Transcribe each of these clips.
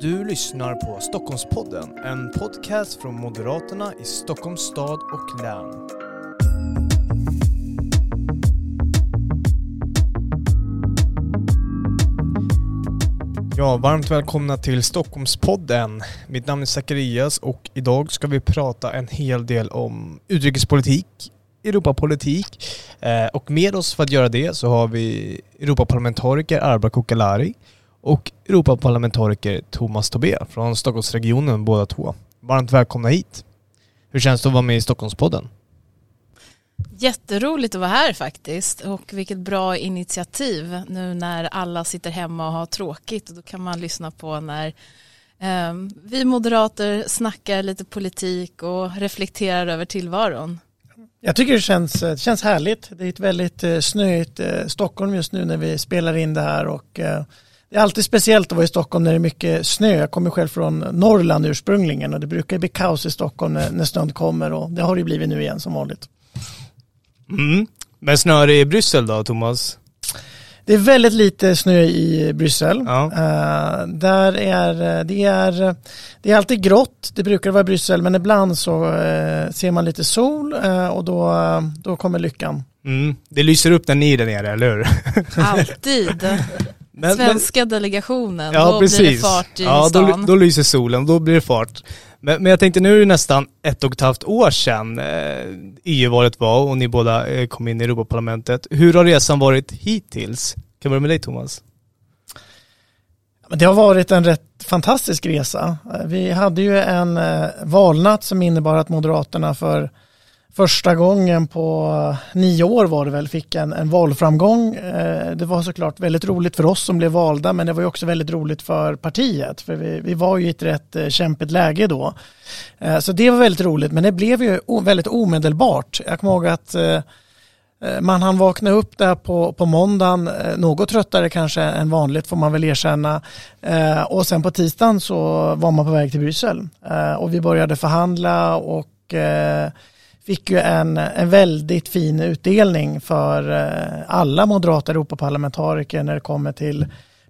Du lyssnar på Stockholmspodden, en podcast från Moderaterna i Stockholms stad och län. Ja, varmt välkomna till Stockholmspodden. Mitt namn är Zacharias och idag ska vi prata en hel del om utrikespolitik, Europapolitik eh, och med oss för att göra det så har vi Europaparlamentariker Arba Kokalari och Europaparlamentariker Thomas Tobé från Stockholmsregionen båda två. Varmt välkomna hit. Hur känns det att vara med i Stockholmspodden? Jätteroligt att vara här faktiskt och vilket bra initiativ nu när alla sitter hemma och har tråkigt och då kan man lyssna på när eh, vi moderater snackar lite politik och reflekterar över tillvaron. Jag tycker det känns, det känns härligt. Det är ett väldigt eh, snöigt eh, Stockholm just nu när vi spelar in det här och eh, det är alltid speciellt att vara i Stockholm när det är mycket snö. Jag kommer själv från Norrland ursprungligen och det brukar bli kaos i Stockholm när, när snön kommer och det har det blivit nu igen som vanligt. Mm. Men snöar det i Bryssel då, Thomas? Det är väldigt lite snö i Bryssel. Ja. Uh, där är, det, är, det är alltid grått, det brukar vara i Bryssel, men ibland så uh, ser man lite sol uh, och då, då kommer lyckan. Mm. Det lyser upp när ni är där nere, eller hur? Alltid. Men- Svenska delegationen, Ja, då precis. blir det fart i ja, stan. då, då lyser solen, då blir det fart. Men, men jag tänkte nu är det nästan ett och ett halvt år sedan eh, EU-valet var och ni båda eh, kom in i Europaparlamentet. Hur har resan varit hittills? Kan jag börja med dig Thomas? Men Det har varit en rätt fantastisk resa. Vi hade ju en eh, valnatt som innebar att Moderaterna för första gången på eh, nio år var det väl fick en, en valframgång. Eh, Det var såklart väldigt roligt för oss som blev valda men det var ju också väldigt roligt för partiet för vi, vi var ju i ett rätt eh, kämpigt läge då. Eh, Så det var väldigt roligt men det blev ju o- väldigt omedelbart. Jag kommer ihåg att Eh, eh Man hann vakna upp där på, på måndagen, eh, något tröttare kanske än vanligt får man väl erkänna. Eh, och sen på tisdagen så var man på väg till Bryssel. Eh, och vi började förhandla och eh, fick ju en, en väldigt fin utdelning för eh, alla moderata Europaparlamentariker när det kommer till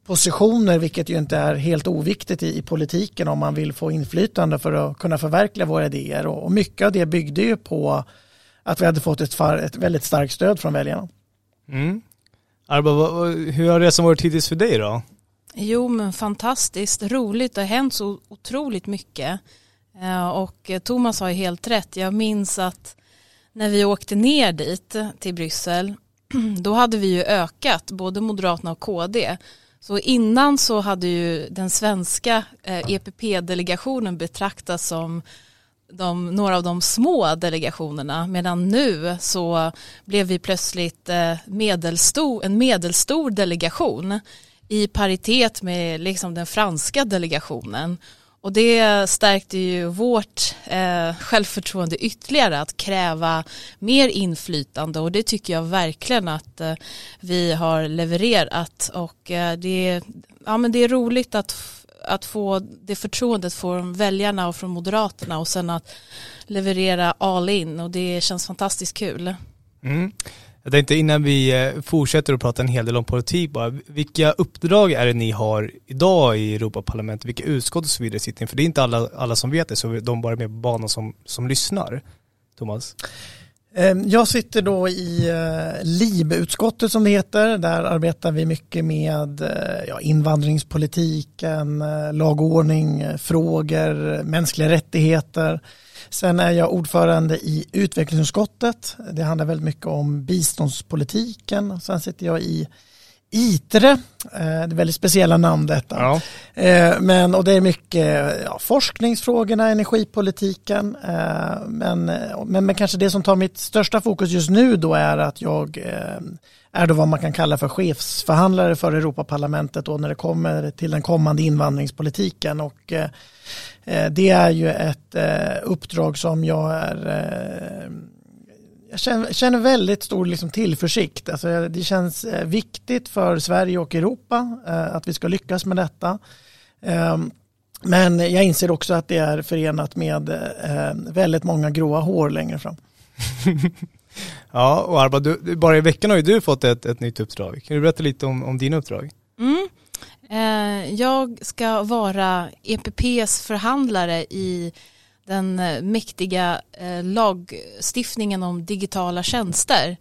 positioner, vilket ju inte är helt oviktigt i, i politiken om man vill få inflytande för att kunna förverkliga våra idéer. Och, och mycket av det byggde ju på att vi hade fått ett, far, ett väldigt starkt stöd från väljarna. Mm. Arba, vad- vad- hur har resan varit hittills för dig då? Jo men fantastiskt, roligt, det har hänt så otroligt mycket. Eh, och Thomas har ju helt rätt, jag minns att när vi åkte ner dit till Bryssel då hade vi ju ökat, både Moderaterna och KD. Så innan så hade ju den svenska eh, EPP-delegationen betraktats som de, några av de små delegationerna medan nu så blev vi plötsligt eh, medelstor, en medelstor delegation i paritet med liksom den franska delegationen. Och det stärkte ju vårt eh, självförtroende ytterligare att kräva mer inflytande och det tycker jag verkligen att eh, vi har levererat och eh, det, ja, men det är roligt att, att få det förtroendet från väljarna och från Moderaterna och sen att leverera all in och det känns fantastiskt kul. Mm. Jag tänkte innan vi eh, fortsätter att prata en hel del om politik bara, vilka uppdrag är det ni har idag i Europaparlamentet? Vilka utskott och så vidare sitter ni? För det är inte alla, alla som vet det, så de bara är med på banan som, som lyssnar. Thomas? Ehm, jag sitter då i eh, LIB-utskottet som det heter. Där arbetar vi mycket med eh, ja, invandringspolitiken, lagordning, frågor, mänskliga rättigheter. Sen är jag ordförande i utvecklingsutskottet. Det handlar väldigt mycket om biståndspolitiken. Sen sitter jag i ITRE, eh, det är väldigt speciella namn detta. Ja. Eh, Men, och det är mycket ja, forskningsfrågorna, energipolitiken. eh, Men, men, men kanske det som tar mitt största fokus just nu då är att jag är då vad man kan kalla för chefsförhandlare för Europaparlamentet då när det kommer till den kommande invandringspolitiken. Och eh, eh, det är ju ett eh, uppdrag som jag är eh, jag känner, känner väldigt stor liksom tillförsikt. Alltså, det känns eh, viktigt för Sverige och Europa eh, att vi ska lyckas med detta. Ehm, men jag inser också att det är förenat med väldigt många gråa hår längre fram. Ja, och Arba, du, bara i veckan har ju du fått ett, ett nytt uppdrag. Kan du berätta lite om, om dina uppdrag? Mm. Eh, jag ska vara EPPs förhandlare i den eh, mäktiga eh, lagstiftningen om digitala tjänster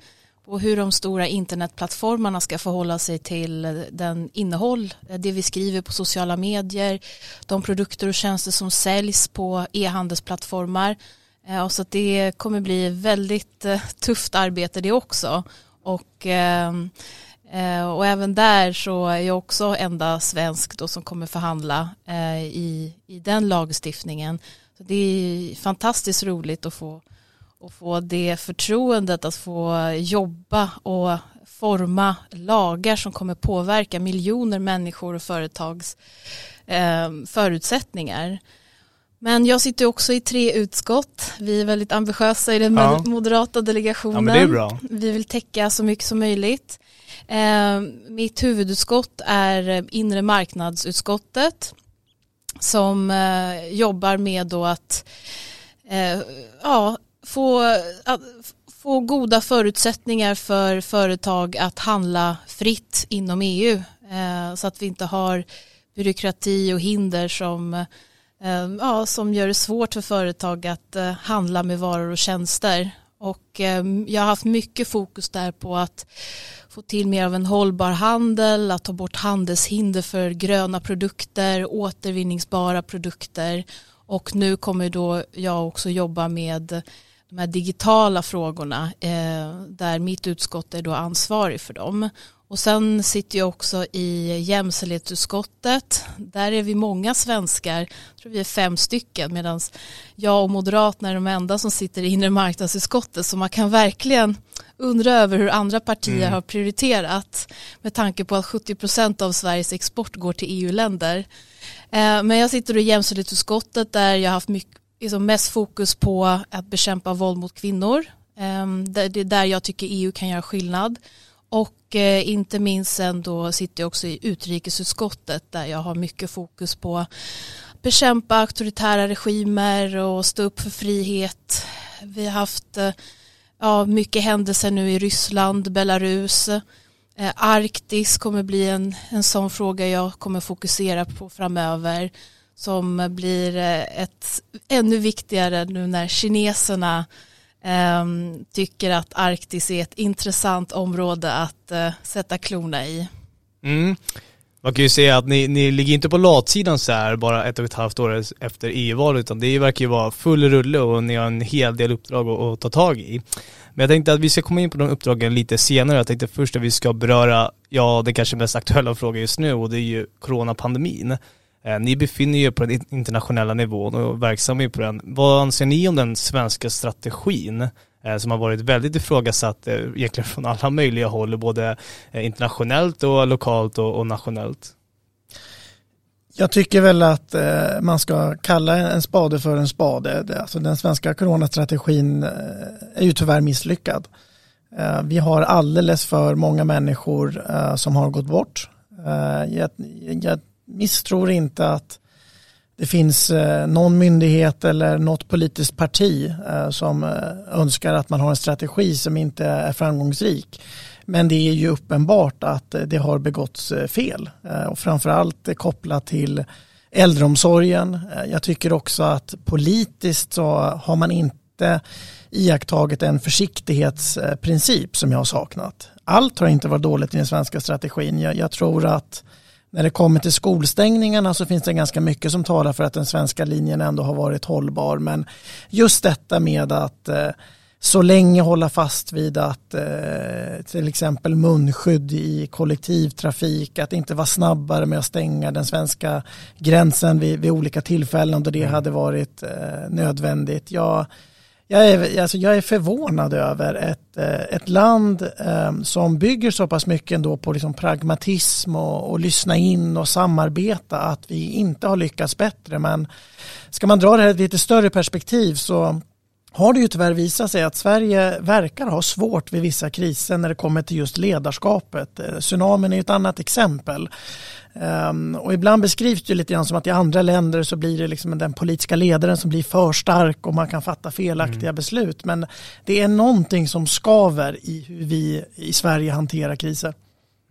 och hur de stora internetplattformarna ska förhålla sig till den innehåll, eh, det vi skriver på sociala medier, de produkter och tjänster som säljs på e-handelsplattformar. Eh, och så det kommer bli väldigt eh, tufft arbete det också. Och ehm, eh, och även där så är jag också enda svensk då som kommer förhandla i, i den lagstiftningen. Så det är fantastiskt roligt att få, att få det förtroendet att få jobba och forma lagar som kommer påverka miljoner människor och företags ehm, förutsättningar. Men jag sitter också i tre utskott. Vi är väldigt ambitiösa i den ja. moderata delegationen. Ja, Vi vill täcka så mycket som möjligt. Eh, mitt huvudutskott är eh, inre marknadsutskottet som eh, jobbar med då att ja, få, att få goda förutsättningar för företag att handla fritt inom EU så att vi inte har byråkrati och hinder som, Ehm, ja, som gör det svårt för företag att eh, handla med varor och tjänster. Och ehm, jag har haft mycket fokus där på att få till mer av en hållbar handel, att ta bort handelshinder för gröna produkter, återvinningsbara produkter och nu kommer då jag också jobba med de här digitala frågorna eh, där mitt utskott är då ansvarig för dem. Och sen sitter jag också i jämställdhetsutskottet. Där är vi många svenskar, jag tror vi är fem stycken, medan jag och Moderaterna är de enda som sitter i inre marknadsutskottet. Så man kan verkligen undra över hur andra partier mm. har prioriterat med tanke på att 70 procent av Sveriges export går till EU-länder. Eh, men jag sitter i jämställdhetsutskottet där jag har haft mycket, liksom mest fokus på att bekämpa våld mot kvinnor. Ehm, det är där jag tycker EU kan göra skillnad. Och eh, inte minst sen då sitter jag också i utrikesutskottet där jag har mycket fokus på att bekämpa auktoritära regimer och stå upp för frihet. Vi har haft eh, ja, mycket händelser nu i Ryssland, Belarus. Eh, Arktis kommer bli en, en sån fråga jag kommer fokusera på framöver som blir eh, ett ännu viktigare nu när kineserna eh, Ehm, tycker att Arktis är ett intressant område att eh, sätta klorna i. Mm. Man kan ju säga att ni, ni ligger inte på latsidan så här bara ett och ett halvt år efter EU-valet utan det verkar ju vara full rulle och ni har en hel del uppdrag att, att ta tag i. Men jag tänkte att vi ska komma in på de uppdragen lite senare. Jag tänkte först att vi ska beröra, ja det kanske mest aktuella frågan just nu och det är ju coronapandemin. Eh, ni befinner er på den internationella nivån och verksamma är på den. Vad anser ni om den svenska strategin eh, som har varit väldigt ifrågasatt eh, egentligen från alla möjliga håll, både internationellt och lokalt och nationellt? Jag tycker väl att man ska kalla en spade för en spade. Alltså den svenska coronastrategin är ju tyvärr misslyckad. Vi har alldeles för många människor som har gått bort. Jag, misstror inte att det finns eh, någon myndighet eller något politiskt parti eh, som eh, önskar att man har en strategi som inte är framgångsrik. Men det är ju uppenbart att det har begåtts fel och framförallt kopplat till äldreomsorgen. Jag tycker också att politiskt så har man inte iakttagit en försiktighetsprincip som jag har saknat. Allt har inte varit dåligt i den svenska strategin. Jag, jag tror att när det kommer till skolstängningarna så finns det ganska mycket som talar för att den svenska linjen ändå har varit hållbar. Men just detta med att eh, så länge hålla fast vid att eh, till exempel munskydd i kollektivtrafik, att inte vara snabbare med att stänga den svenska gränsen vid, vid olika tillfällen då det mm. hade varit eh, nödvändigt. Jag, jag är, alltså jag är förvånad över ett, eh, ett land ehm, som bygger så pass mycket ändå på liksom pragmatism och, och lyssna in och samarbeta att vi inte har lyckats bättre. Men ska man dra det här i ett lite större perspektiv så har det ju tyvärr visat sig att Sverige verkar ha svårt vid vissa kriser när det kommer till just ledarskapet. Eh, tsunamin är ett annat exempel. Um, och ibland beskrivs det lite grann som att i andra länder så blir det liksom den politiska ledaren som blir för stark och man kan fatta felaktiga mm. beslut. Men det är någonting som skaver i hur vi i Sverige hanterar kriser.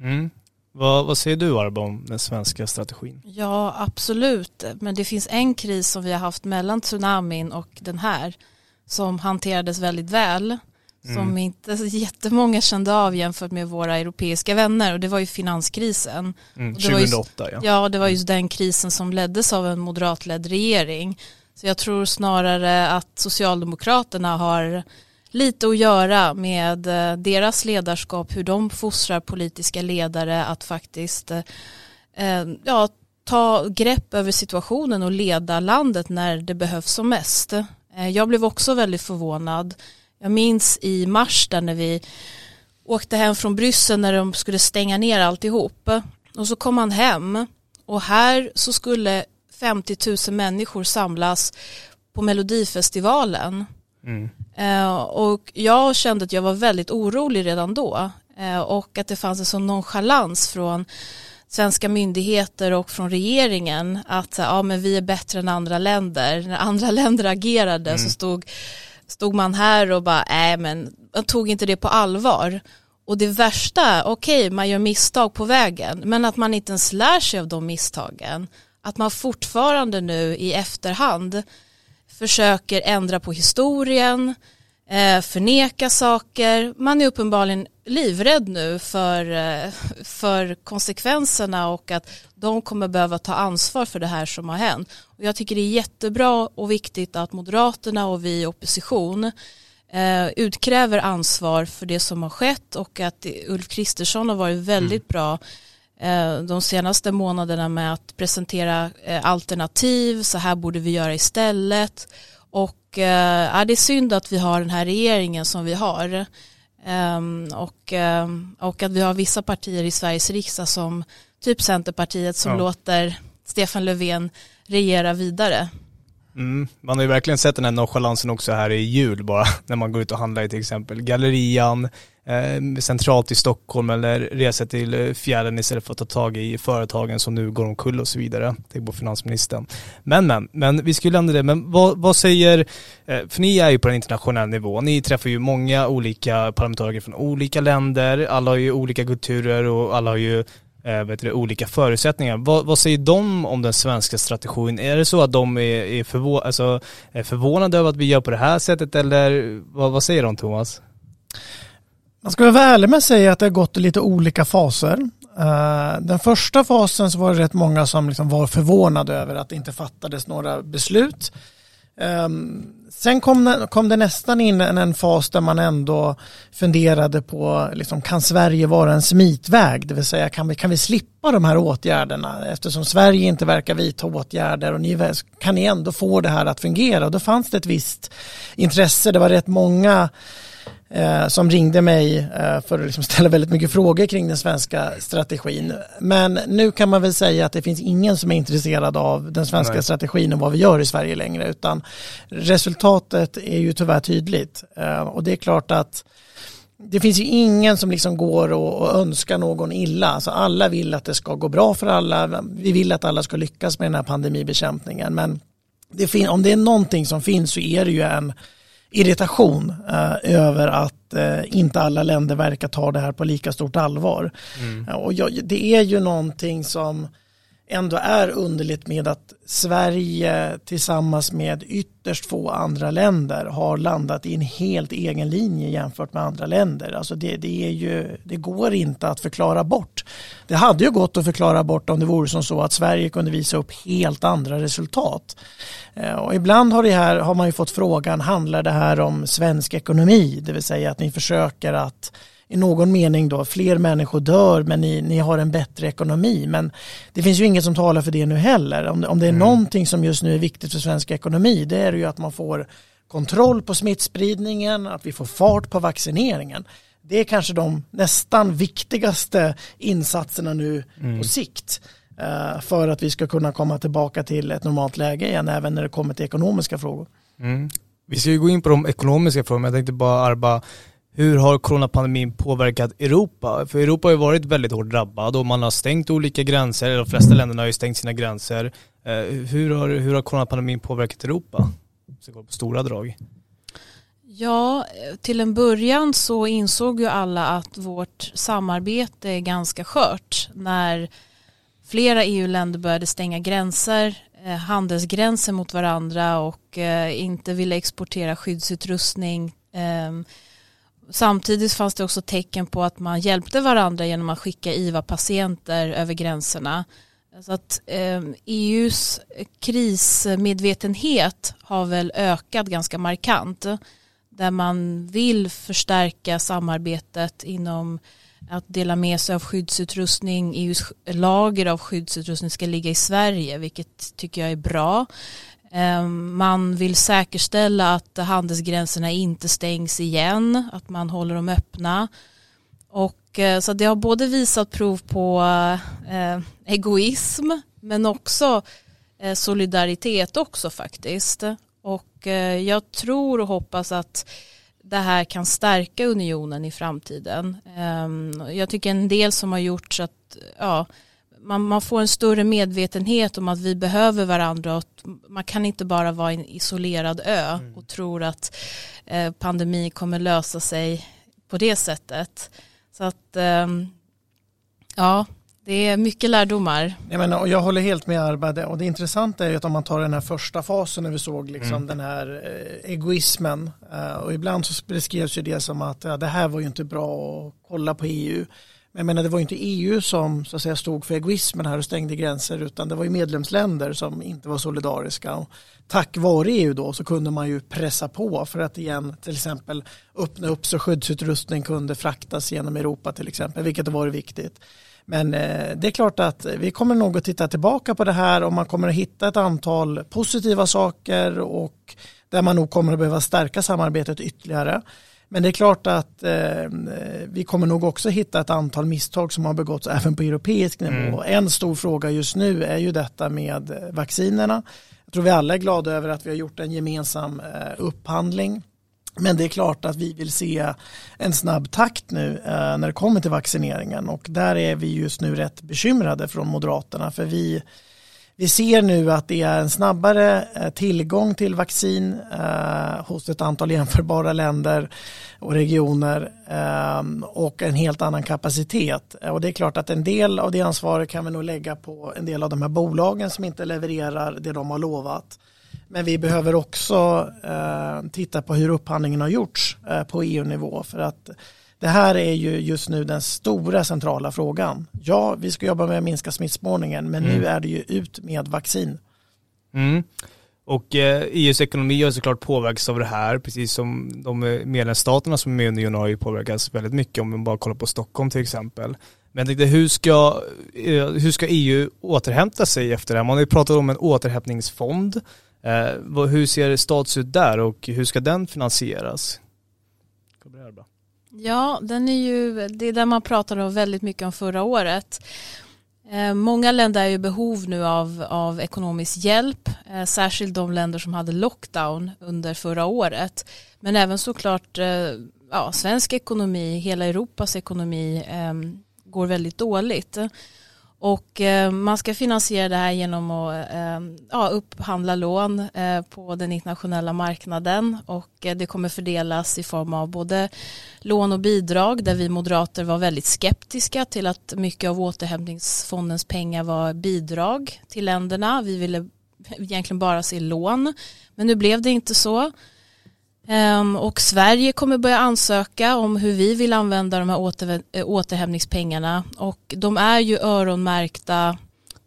Mm. Vad, vad säger du Arba om den svenska strategin? Ja, absolut. Men det finns en kris som vi har haft mellan tsunamin och den här som hanterades väldigt väl. Mm. Som inte jättemånga kände av jämfört med våra europeiska vänner och det var ju finanskrisen. Mm, 2008 just, ja. Ja, det var just den krisen som leddes av en moderatledd regering. Så jag tror snarare att Socialdemokraterna har lite att göra med eh, deras ledarskap, hur de fostrar politiska ledare att faktiskt eh, eh, ja, ta grepp över situationen och leda landet när det behövs som mest. Jag blev också väldigt förvånad. Jag minns i mars där när vi åkte hem från Bryssel när de skulle stänga ner alltihop. Och så kom man hem och här så skulle 50 000 människor samlas på Melodifestivalen. Mm. Eh, och jag kände att jag var väldigt orolig redan då eh, och att det fanns en sån nonchalans från svenska myndigheter och från regeringen att ja, men vi är bättre än andra länder. När andra länder agerade mm. så stod, stod man här och bara, nej men man tog inte det på allvar. Och det värsta, okej okay, man gör misstag på vägen, men att man inte ens lär sig av de misstagen. Att man fortfarande nu i efterhand försöker ändra på historien, eh, förneka saker. Man är uppenbarligen livrädd nu för, eh, för konsekvenserna och att de kommer behöva ta ansvar för det här som har hänt. Och jag tycker det är jättebra och viktigt att Moderaterna och vi i opposition eh, utkräver ansvar för det som har skett och att Ulf Kristersson har varit väldigt mm. bra de senaste månaderna med att presentera alternativ, så här borde vi göra istället och äh, det är synd att vi har den här regeringen som vi har. Um, och, um, och att vi har vissa partier i Sveriges riksdag som typ Centerpartiet som ja. låter Stefan Löfven regera vidare. Mm, man har ju verkligen sett den här nonchalansen också här i jul bara, när man går ut och handlar i till exempel Gallerian, eh, Ehm, centralt i Stockholm eller reser till eh, fjärden istället för att ta tag i företagen som nu går omkull och så vidare. Tänk på finansministern. Men men, men vi skulle lämna det. Men vad, vad säger, eh, för ni är ju på den internationella nivån, ni träffar ju många olika parlamentariker från olika länder, alla har ju olika kulturer och alla har ju eh, vet du, olika förutsättningar. Vad, vad, säger de om den svenska strategin? Är det så att de är, är, förvå alltså, är förvånade över att vi gör på det här sättet eller vad, vad säger de Thomas? Man ska vara ärlig med att säga att det har gått i lite olika faser. Eh, den första fasen så var det rätt många som liksom var förvånade över att det inte fattades några beslut. Ehm, sen kom det, kom det nästan in en fas där man ändå funderade på, liksom, kan Sverige vara en smitväg? Det vill säga, kan vi, kan vi slippa de här åtgärderna? Eftersom Sverige inte verkar vidta åtgärder och ni, kan ni ändå få det här att fungera? Och då fanns det ett visst intresse. Det var rätt många eh, som ringde mig eh, för att liksom ställa väldigt mycket frågor kring den svenska strategin. Men nu kan man väl säga att det finns ingen som är intresserad av den svenska Nej. strategin och vad vi gör i Sverige längre utan resultatet är ju tyvärr tydligt eh, och det är klart att det finns ju ingen som liksom går och, och, önskar någon illa. Alltså alla vill att det ska gå bra för alla. Vi vill att alla ska lyckas med den här pandemibekämpningen. Men det om det är någonting som finns så är det ju en irritation eh, över att eh, inte alla länder verkar ta det här på lika stort allvar. Mm. och jag, det är ju någonting som ändå är underligt med att Sverige tillsammans med ytterst få andra länder har landat i en helt egen linje jämfört med andra länder. Alltså det, det, är ju, det går inte att förklara bort. Det hade ju gått att förklara bort om det vore som så att Sverige kunde visa upp helt andra resultat. Eh, och ibland har, det här, har man ju fått frågan, handlar det här om svensk ekonomi? Det vill säga att ni försöker att i någon mening då, fler människor dör men ni, ni har en bättre ekonomi. Men det finns ju inget som talar för det nu heller. Om, om det är mm. någonting som just nu är viktigt för svensk ekonomi det är ju att man får kontroll på smittspridningen, att vi får fart på vaccineringen. Det är kanske de nästan viktigaste insatserna nu mm. på sikt uh, för att vi ska kunna komma tillbaka till ett normalt läge igen även när det kommer till ekonomiska frågor. Mm. Vi ska ju gå in på de ekonomiska frågorna, jag tänkte bara Arba, hur har coronapandemin påverkat Europa? För Europa har ju varit väldigt hårt drabbad och man har stängt olika gränser, eller de flesta länderna har ju stängt sina gränser. Eh, hur har, hur har coronapandemin påverkat Europa? Så går på stora drag. Ja, till en början så insåg ju alla att vårt samarbete är ganska skört när flera EU-länder började stänga gränser, eh, handelsgränser mot varandra och eh, inte ville exportera skyddsutrustning. Samtidigt fanns det också tecken på att man hjälpte varandra genom att skicka IVA-patienter över gränserna. Så att eh, e EUs krismedvetenhet har väl ökat ganska markant där man vill förstärka samarbetet inom att dela med sig av skyddsutrustning. EUs lager av skyddsutrustning ska ligga i Sverige, vilket tycker jag är bra. Ehm, man vill säkerställa att handelsgränserna inte stängs igen, att man håller dem öppna. Och, eh, så det har både visat prov på eh, egoism men också eh, solidaritet också faktiskt. Och eh, jag tror och hoppas att det här kan stärka unionen i framtiden. Ehm, jag tycker en del som har gjort så att ja, man, man får en större medvetenhet om att vi behöver varandra och man kan inte bara vara en isolerad ö mm. och tror att eh, pandemin kommer lösa sig på det sättet. Så att ehm, ja, det är mycket lärdomar. Jag, menar, och jag håller helt med Arba och det intressanta är att om man tar den här första fasen när vi såg liksom mm. den här eh, egoismen eh, och ibland så beskrevs ju det som att ja, det här var ju inte bra att kolla på EU. Men jag menar det var ju inte EU som så att säga, stod för egoismen här och stängde gränser utan det var ju medlemsländer som inte var solidariska. Och tack vare EU då så kunde man ju pressa på för att igen till exempel öppna upp så skyddsutrustning kunde fraktas genom Europa till exempel vilket har varit viktigt. Men eh, det är klart att vi kommer nog att titta tillbaka på det här och man kommer att hitta ett antal positiva saker och där man nog kommer att behöva stärka samarbetet ytterligare. Men det är klart att eh, vi kommer nog också hitta ett antal misstag som har begåtts även på europeisk nivå. Mm. En stor fråga just nu är ju detta med vaccinerna. Jag tror vi alla är glada över att vi har gjort en gemensam eh, upphandling men det är klart att vi vill se en snabb takt nu eh, när det kommer till vaccineringen och där är vi just nu rätt bekymrade från Moderaterna för vi, vi ser nu att det är en snabbare eh, tillgång till vaccin eh, hos ett antal jämförbara länder och regioner eh, och en helt annan kapacitet. Och det är klart att en del av det ansvaret kan vi nog lägga på en del av de här bolagen som inte levererar det de har lovat. Men vi behöver också eh, titta på hur upphandlingen har gjorts eh, på EU-nivå för att det här är ju just nu den stora centrala frågan. Ja, vi ska jobba med att minska smittspårningen men mm. nu är det ju ut med vaccin. Mm. Och eh, EUs ekonomi har såklart påverkats av det här, precis som de medlemsstaterna som är med i unionen har ju påverkats väldigt mycket om man bara kollar på Stockholm till exempel. Men jag tänkte, hur ska, eh, hur ska EU återhämta sig efter det här? Man har ju pratat om en återhämtningsfond Eh, hur ser status ut där och hur ska den finansieras? Ja, den är ju, det är där man pratade väldigt mycket om förra året. Eh, många länder är i behov nu av, av ekonomisk hjälp, eh, särskilt de länder som hade lockdown under förra året. Men även såklart eh, ja, svensk ekonomi, hela Europas ekonomi eh, går väldigt dåligt. Och eh, man ska finansiera det här genom att eh, ja, upphandla lån eh, på den internationella marknaden och eh, det kommer fördelas i form av både lån och bidrag där vi moderater var väldigt skeptiska till att mycket av återhämtningsfondens pengar var bidrag till länderna. Vi ville egentligen bara se lån men nu blev det inte så. Um, och Sverige kommer börja ansöka om hur vi vill använda de här åter, äh, återhämtningspengarna och de är ju öronmärkta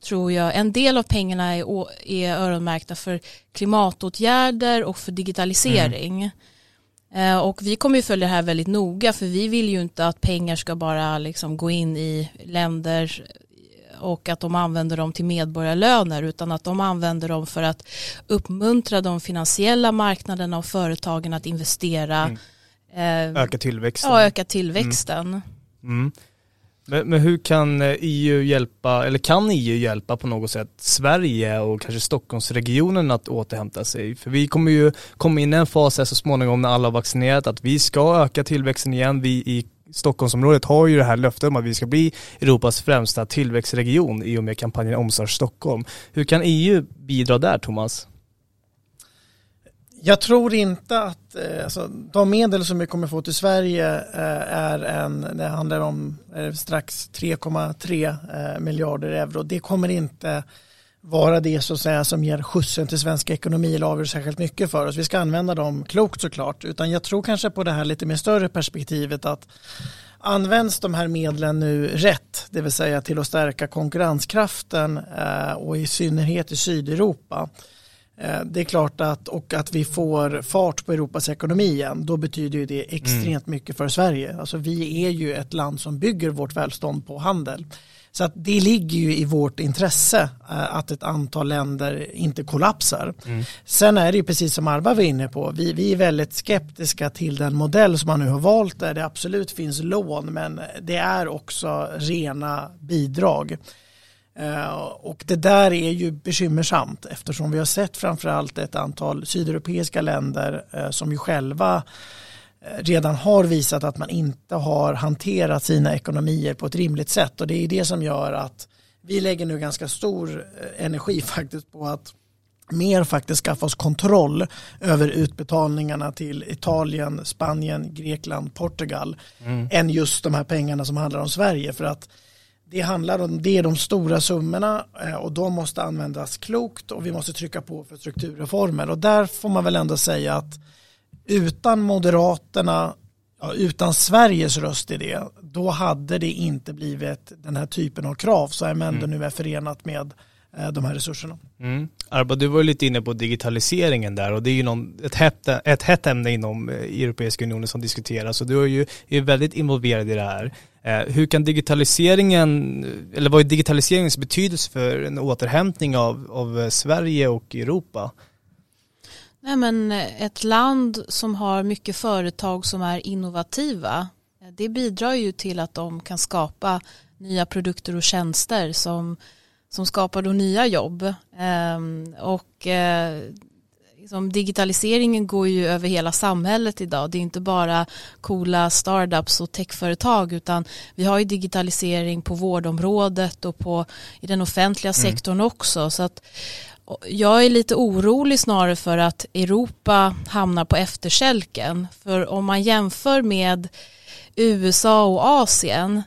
tror jag. En del av pengarna är, är öronmärkta för klimatåtgärder och för digitalisering. Mm. Uh, och vi kommer ju följa det här väldigt noga för vi vill ju inte att pengar ska bara liksom gå in i länder och att de använder dem till medborgarlöner utan att de använder dem för att uppmuntra de finansiella marknaderna och företagen att investera. Mm. Eh, öka tillväxten. Ja, öka tillväxten. Mm. Mm. Men, men, hur kan EU hjälpa, eller kan EU hjälpa på något sätt Sverige och kanske Stockholmsregionen att återhämta sig? För vi kommer ju komma in i en fas här så småningom när alla har vaccinerat att vi ska öka tillväxten igen. Vi i Stockholmsområdet har ju det här löftet om att vi ska bli Europas främsta tillväxtregion i och med kampanjen Omstart Stockholm. Hur kan EU bidra där, Thomas? Jag tror inte att eh, alltså, de medel som vi kommer få till Sverige eh, är en, det handlar om eh, strax 3,3 miljarder euro. Det kommer inte vara det så att säga som ger skjutsen till svensk ekonomi eller avgör särskilt mycket för oss. Vi ska använda dem klokt såklart, utan jag tror kanske på det här lite mer större perspektivet att används de här medlen nu rätt, det vill säga till att stärka konkurrenskraften eh, och i synnerhet i Sydeuropa, Eh, det är klart att, och att vi får fart på Europas ekonomi igen, då betyder det extremt mm. mycket för Sverige. Alltså vi är ju ett land som bygger vårt välstånd på handel. Så att det ligger ju i vårt intresse eh, att ett antal länder inte kollapsar. Mm. Sen är det ju precis som Arva var inne på, vi, vi är väldigt skeptiska till den modell som man nu har valt där det absolut finns lån men det är också rena bidrag. Eh, och det där är ju bekymmersamt eftersom vi har sett framförallt ett antal sydeuropeiska länder eh, som ju själva redan har visat att man inte har hanterat sina ekonomier på ett rimligt sätt. Och det är det som gör att vi lägger nu ganska stor energi faktiskt på att mer faktiskt skaffa oss kontroll över utbetalningarna till Italien, Spanien, Grekland, Portugal mm. än just de här pengarna som handlar om Sverige. För att det handlar om det är de stora summorna eh, och de måste användas klokt och vi måste trycka på för strukturreformer. Och där får man väl ändå säga att utan Moderaterna, ja, utan Sveriges röst i det, då hade det inte blivit den här typen av krav som ändå mm. nu är förenat med Eh, de här resurserna. Mm. Arba, du var lite inne på digitaliseringen där och det är ju någon, ett, hett, ett hett ämne inom eh, Europeiska unionen som diskuteras och du är ju är väldigt involverad i det här. Eh, hur kan digitaliseringen, eller vad är digitaliseringens betydelse för en återhämtning av, av Sverige och Europa? Nej, men ett land som har mycket företag som är innovativa det bidrar ju till att de kan skapa nya produkter och tjänster som som skapar då nya jobb. Ehm, och eh, liksom digitaliseringen går ju över hela samhället idag. Det är inte bara coola startups och techföretag utan vi har ju digitalisering på vårdområdet och på, i den offentliga mm. sektorn också. Så att jag är lite orolig snarare för att Europa hamnar på efterkälken. För om man jämför med USA och Asien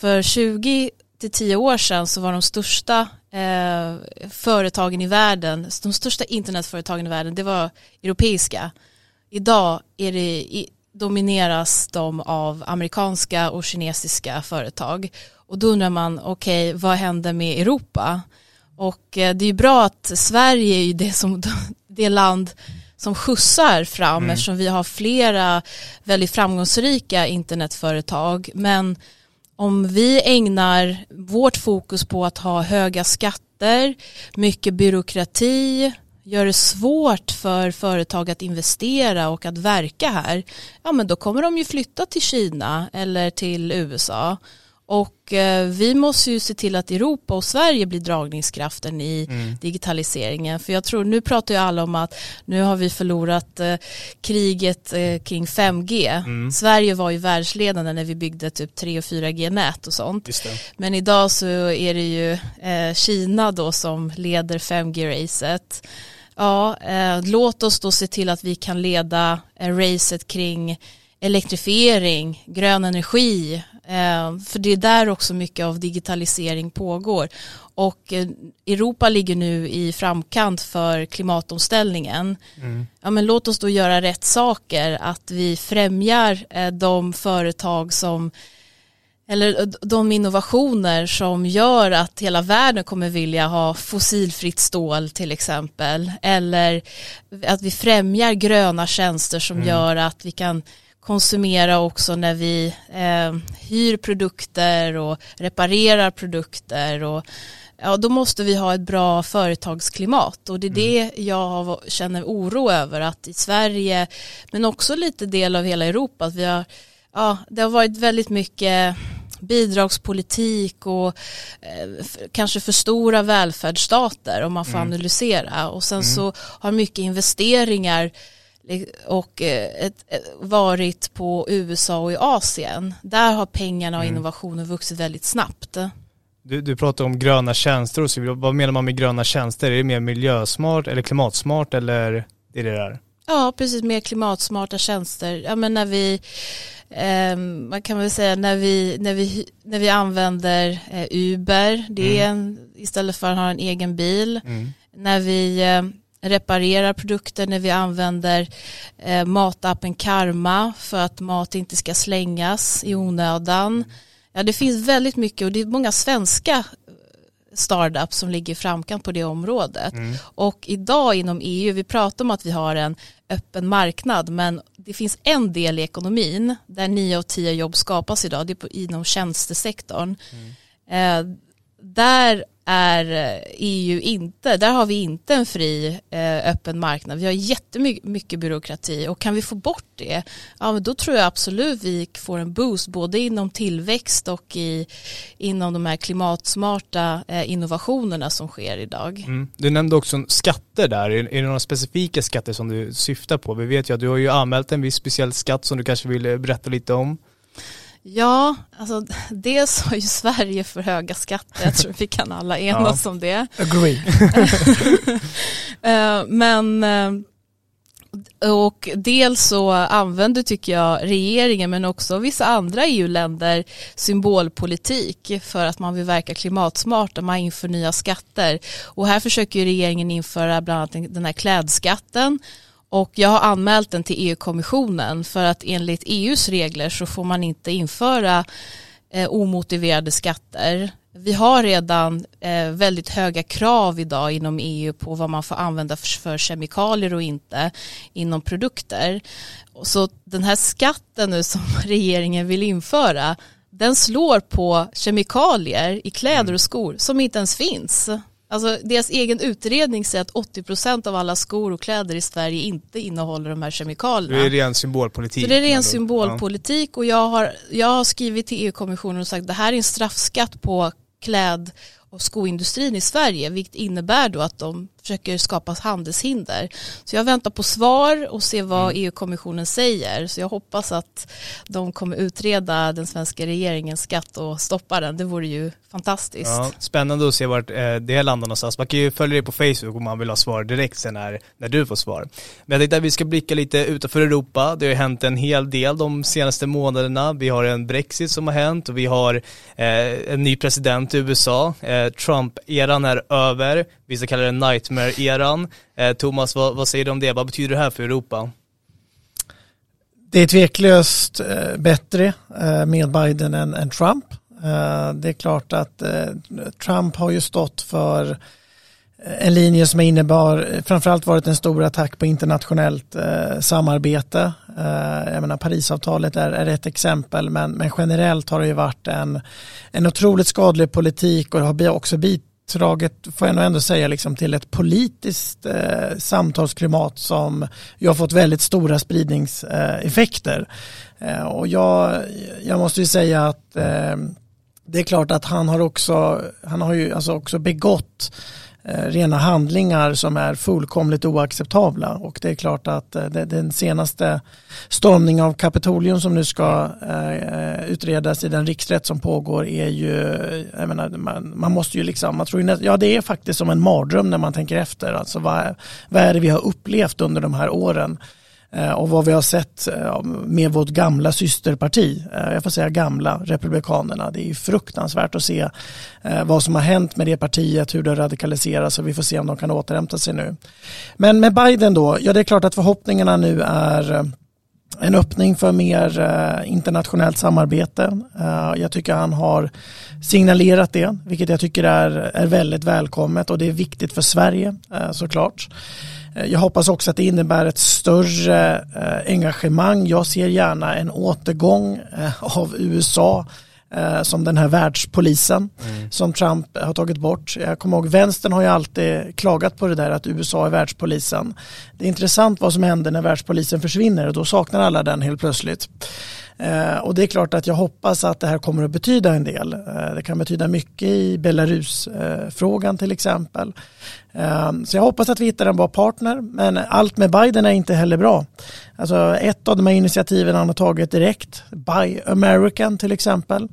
för 20 till tio år sedan så var de största eh, företagen i världen, de största internetföretagen i världen, det var europeiska. Idag är det, domineras de av amerikanska och kinesiska företag. Och då undrar man, okej, okay, vad händer med Europa? Och eh, det är ju bra att Sverige är det, som, det land som skjutsar fram mm. eftersom vi har flera väldigt framgångsrika internetföretag. Men om vi ägnar vårt fokus på att ha höga skatter, mycket byråkrati, gör det svårt för företag att investera och att verka här, ja men då kommer de ju flytta till Kina eller till USA. Och eh, vi måste ju se till att Europa och Sverige blir dragningskraften i mm. digitaliseringen. För jag tror, nu pratar ju alla om att nu har vi förlorat eh, kriget eh, kring 5G. Mm. Sverige var ju världsledande när vi byggde typ 3 och 4G-nät och sånt. Men idag så är det ju eh, Kina då som leder 5G-racet. Ja, eh, låt oss då se till att vi kan leda racet kring elektrifiering, grön energi, för det är där också mycket av digitalisering pågår. Och eh, Europa ligger nu i framkant för klimatomställningen. Mm. Ja, men låt oss då göra rätt saker, att vi främjar eh, de företag som eller de innovationer som gör att hela världen kommer vilja ha fossilfritt stål till exempel eller att vi främjar gröna tjänster som mm. gör att vi kan konsumera också när vi eh, hyr produkter och reparerar produkter och ja, då måste vi ha ett bra företagsklimat och det är mm. det jag känner oro över att i Sverige men också lite del av hela Europa att vi har, ja, det har varit väldigt mycket bidragspolitik och eh, kanske för stora välfärdsstater om man får mm. analysera och sen mm. så har mycket investeringar och eh, ett, ett, varit på USA och i Asien. Där har pengarna och mm. innovationen vuxit väldigt snabbt. Du, du pratar om gröna tjänster och så, vad menar man med gröna tjänster? Är det mer miljösmart eller klimatsmart eller är det där? Ja, precis, mer klimatsmarta tjänster. Ja, men när vi, eh, man kan väl säga när vi, när vi, när vi använder eh, Uber, det är en, istället för att ha en egen bil. Mm. När vi eh, reparerar produkter, när vi använder eh, matappen Karma för att mat inte ska slängas i onödan. Ja, det finns väldigt mycket och det är många svenska startups som ligger i framkant på det området. Mm. Och idag inom EU, vi pratar om att vi har en öppen marknad, men det finns en del i ekonomin där nio av tio jobb skapas idag, det är på, inom tjänstesektorn. Eh, där är eh, EU inte, där har vi inte en fri eh, öppen marknad. Vi har jättemycket byråkrati och kan vi få bort det, ja men då tror jag absolut vi får en boost både inom tillväxt och i, inom de här klimatsmarta eh, innovationerna som sker idag. Mm. Du nämnde också skatter där. Är, är det några specifika skatter som du syftar på? Vi vet ju att du har ju anmält en viss speciell skatt som du kanske vill berätta lite om. Ja, alltså dels har ju Sverige för höga skatter, jag tror vi kan alla enas ja. om det. Agree. Eh, men eh, och dels så använder tycker jag regeringen men också vissa andra EU-länder symbolpolitik för att man vill verka klimatsmart och man inför nya skatter. Och här försöker regeringen införa bland annat den här klädskatten och jag har anmält den till EU-kommissionen för att enligt EUs regler så får man inte införa eh, omotiverade skatter. Vi har redan eh, väldigt höga krav idag inom EU på vad man får använda för, för kemikalier och inte inom produkter. Så den här skatten nu som regeringen vill införa den slår på kemikalier i kläder och skor som inte ens finns. Alltså deras egen utredning säger att 80% av alla skor och kläder i Sverige inte innehåller de här kemikalierna. Det är ren symbolpolitik. Så det är ren symbolpolitik och jag har, jag har skrivit till EU-kommissionen och sagt att det här är en straffskatt på kläd och skoindustrin i Sverige vilket innebär då att de försöker skapa handelshinder. Så jag väntar på svar och se vad mm. EU-kommissionen säger. Så jag hoppas att de kommer utreda den svenska regeringens skatt och stoppa den. Det vore ju fantastiskt. Ja, spännande att se vart eh, det landar någonstans. Man kan ju följa dig på Facebook om man vill ha svar direkt sen när, när du får svar. Men jag tänkte att vi ska blicka lite utanför Europa. Det har ju hänt en hel del de senaste månaderna. Vi har en Brexit som har hänt och vi har eh, en ny president i USA. Eh, Trump-eran är över. Vissa kallar det Wagner-eran. Eh, Thomas, vad, vad säger du om det? Vad betyder det här för Europa? Det är tveklöst eh, bättre eh, med Biden än, än Trump. Eh, det är klart att eh, Trump har ju stått för eh, en linje som innebar framförallt varit en stor attack på internationellt eh, samarbete. Eh, jag menar Parisavtalet är, är ett exempel men, men generellt har det ju varit en, en otroligt skadlig politik och det har också bidragit, får jag nog ändå säga, liksom, till ett politiskt eh, samtalsklimat som ju har fått väldigt stora spridningseffekter. Eh, och jag, jag måste ju säga att eh, det är klart att han har också, han har ju alltså också begått Eh, rena handlingar som är fullkomligt oacceptabla. Och det är klart att eh, den senaste stormningen av Kapitolium som nu ska eh, utredas i den riksrätt som pågår är ju, jag menar, man, man måste ju liksom, man tror ju, ja det är faktiskt som en mardröm när man tänker efter, alltså vad, vad är det vi har upplevt under de här åren? Eh, och vad vi har sett eh, med vårt gamla systerparti, eh, jag får säga gamla, Republikanerna. Det är fruktansvärt att se vad som har hänt med det partiet, hur det radikaliseras och vi får se om de kan återhämta sig nu. Men med Biden då, ja det är klart att förhoppningarna nu är en öppning för mer internationellt samarbete. jag tycker han har signalerat det, vilket jag tycker är, är väldigt välkommet och det är viktigt för Sverige såklart. Eh, jag hoppas också att det innebär ett större eh, engagemang. Jag ser gärna en återgång eh, av USA som den här världspolisen mm. som Trump har tagit bort. Jag kommer ihåg vänstern har ju alltid klagat på det där att USA är världspolisen. Det är intressant vad som händer när världspolisen försvinner och då saknar alla den helt plötsligt. Eh, och det är klart att jag hoppas att det här kommer att betyda en del. Eh, det kan betyda mycket i Belarus-frågan eh, till exempel. Eh, så jag hoppas att vi hittar en bra partner, men allt med Biden är inte heller bra. Alltså ett av de här initiativen han har tagit direkt, Buy American till exempel, Eh,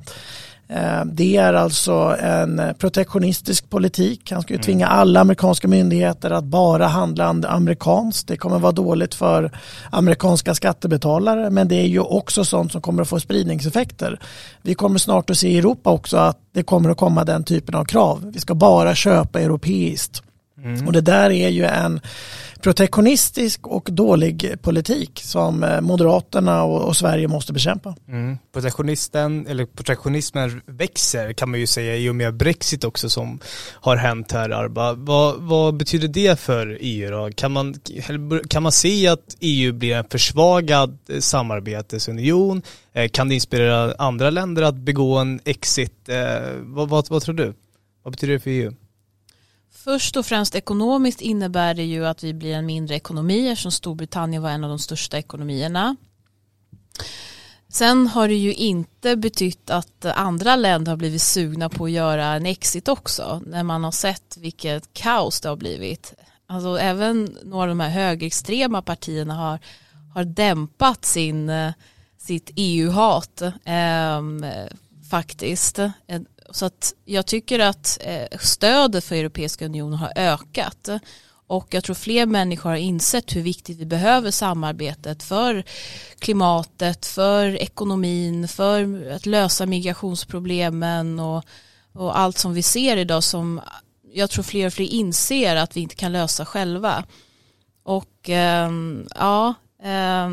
det är alltså en protektionistisk politik. Han skulle mm. tvinga alla amerikanska myndigheter att bara handla amerikanskt. Det kommer vara dåligt för amerikanska skattebetalare men det är ju också sånt som kommer att få spridningseffekter. Vi kommer snart att se i Europa också att det kommer att komma den typen av krav. Vi ska bara köpa europeiskt. Mm. Och det där är ju en protektionistisk och dålig politik som eh, Moderaterna och, och Sverige måste bekämpa. Mm. Protektionisten, eller protektionismen växer kan man ju säga i och med Brexit också som har hänt här Arba. Vad, vad betyder det för EU då? Kan man, kan man se att EU blir en försvagad eh, samarbetesunion? Eh, kan det inspirera andra länder att begå en exit? Vad, vad, vad tror du? Vad betyder det för EU? Först och främst ekonomiskt innebär det ju att vi blir en mindre ekonomi eftersom Storbritannien var en av de största ekonomierna. Sen har det ju inte betytt att andra länder har blivit sugna på att göra en exit också när man har sett vilket kaos det har blivit. Alltså även några av de här högerextrema partierna har, har dämpat sin, eh, sitt EU-hat eh, faktiskt. Så att jag tycker att eh, stödet för Europeiska unionen har ökat. Och jag tror fler människor har insett hur viktigt vi behöver samarbetet för klimatet, för ekonomin, för att lösa migrationsproblemen och, och allt som vi ser idag som jag tror fler och fler inser att vi inte kan lösa själva. Och eh, ja, eh,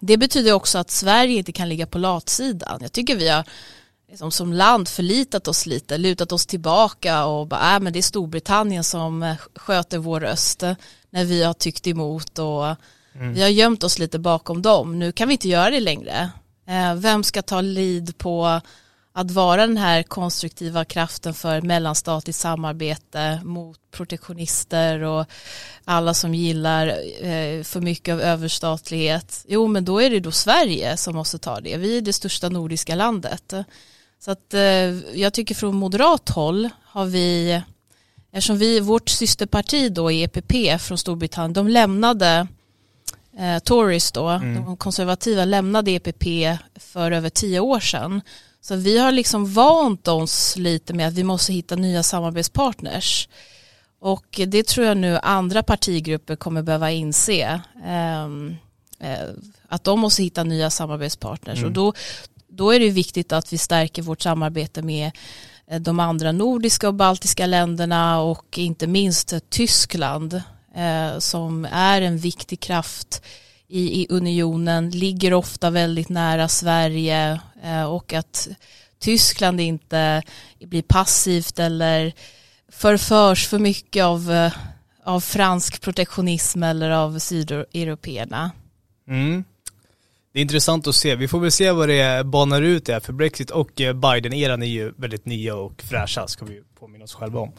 det betyder också att Sverige inte kan ligga på latsidan. Jag tycker vi har liksom som land förlitat oss lite, lutat oss tillbaka och bara, äh, men det är Storbritannien som eh, sköter vår röst när vi har tyckt emot och mm. vi har gömt oss lite bakom dem. Nu kan vi inte göra det längre. Eh, vem ska ta lid på att vara den här konstruktiva kraften för mellanstatligt samarbete mot protektionister och alla som gillar eh, för mycket av överstatlighet. Jo, men då är det då Sverige som måste ta det. Vi är det största nordiska landet. Så att eh, jag tycker från moderat håll har vi, eftersom vi, vårt systerparti då i EPP från Storbritannien, de lämnade eh, Tories då, mm. de konservativa lämnade EPP för över tio år sedan. Så vi har liksom vant oss lite med att vi måste hitta nya samarbetspartners. Och det tror jag nu andra partigrupper kommer behöva inse. Um, att de måste hitta nya samarbetspartners. Mm. Och då, då är det viktigt att vi stärker vårt samarbete med eh, de andra nordiska och baltiska länderna och inte minst Tyskland eh, som är en viktig kraft i, unionen, ligger ofta väldigt nära Sverige eh, och att Tyskland inte blir passivt eller förförs för mycket av, av fransk protektionism eller av sydeuropeerna. Mm. Det är intressant att se. Vi får väl se vad det banar ut det för Brexit och eh, Biden-eran är ju väldigt nya och fräscha, ska vi påminna oss själva om.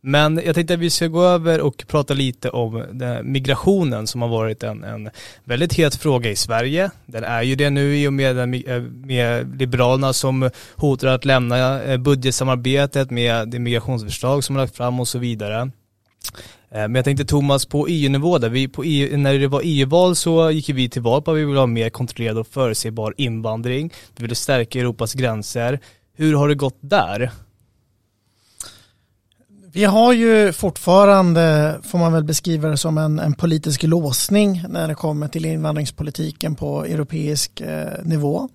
Men jag tänkte att vi ska gå över och prata lite om migrationen som har varit en, en väldigt het fråga i Sverige. Den är ju det nu i och med, eh, med Liberalerna som hotar att lämna eh, budgetsamarbetet med det migrationsförslag som har lagt fram och så vidare. Eh, men jag tänkte Thomas, på EU-nivå där, vi på EU, när det var EU-val så gick vi till val på att vi ville ha mer kontrollerad och förutsägbar invandring. Vi ville stärka Europas gränser. Hur har det gått där? Vi har ju fortfarande, får man väl beskriva det som en, en politisk låsning när det kommer till invandringspolitiken på europeisk eh, nivå.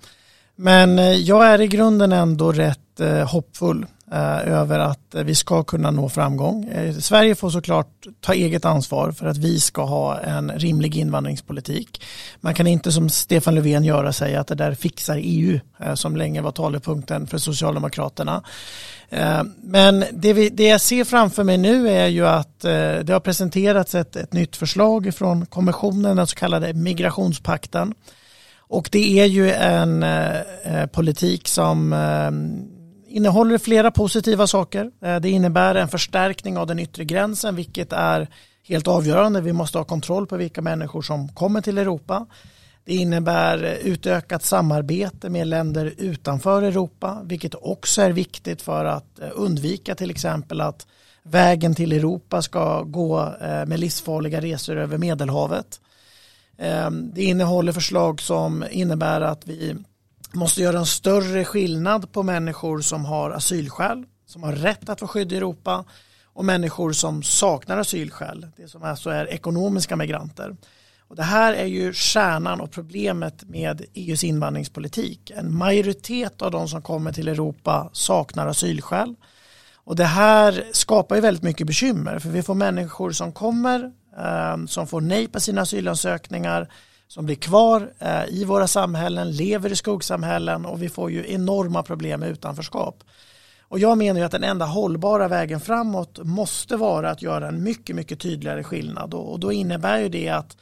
Men eh, jag är i grunden ändå rätt eh, hoppfull Eh, över att vi ska kunna nå framgång. Eh, Sverige får såklart ta eget ansvar för att vi ska ha en rimlig invandringspolitik. Man kan inte som Stefan Löfven göra säga att det där fixar EU eh, som länge var talepunkten för Socialdemokraterna. Men det, vi, det jag ser framför mig nu är ju att det har presenterats ett, ett nytt förslag från kommissionen, den så kallade migrationspakten. Och det är ju en eh, politik som eh, innehåller flera positiva saker. Eh, det innebär en förstärkning av den yttre gränsen, vilket är helt avgörande. Vi måste ha kontroll på vilka människor som kommer till Europa. Det innebär utökat samarbete med länder utanför Europa, vilket också är viktigt för att eh, undvika till exempel att vägen till Europa ska gå eh, med livsfarliga resor över Medelhavet. Ehm, det innehåller förslag som innebär att vi måste göra en större skillnad på människor som har asylskäl, som har rätt att få skydd i Europa och människor som saknar asylskäl, det som alltså är ekonomiska migranter. Och det här är ju kärnan och problemet med EUs invandringspolitik. En majoritet av de som kommer till Europa saknar asylskäl. Och det här skapar ju väldigt mycket bekymmer för vi får människor som kommer eh, som får nej på sina asylansökningar som blir kvar eh, i våra samhällen, lever i skuggsamhällen och vi får ju enorma problem med utanförskap. Och jag menar ju att den enda hållbara vägen framåt måste vara att göra en mycket, mycket tydligare skillnad och då innebär ju det att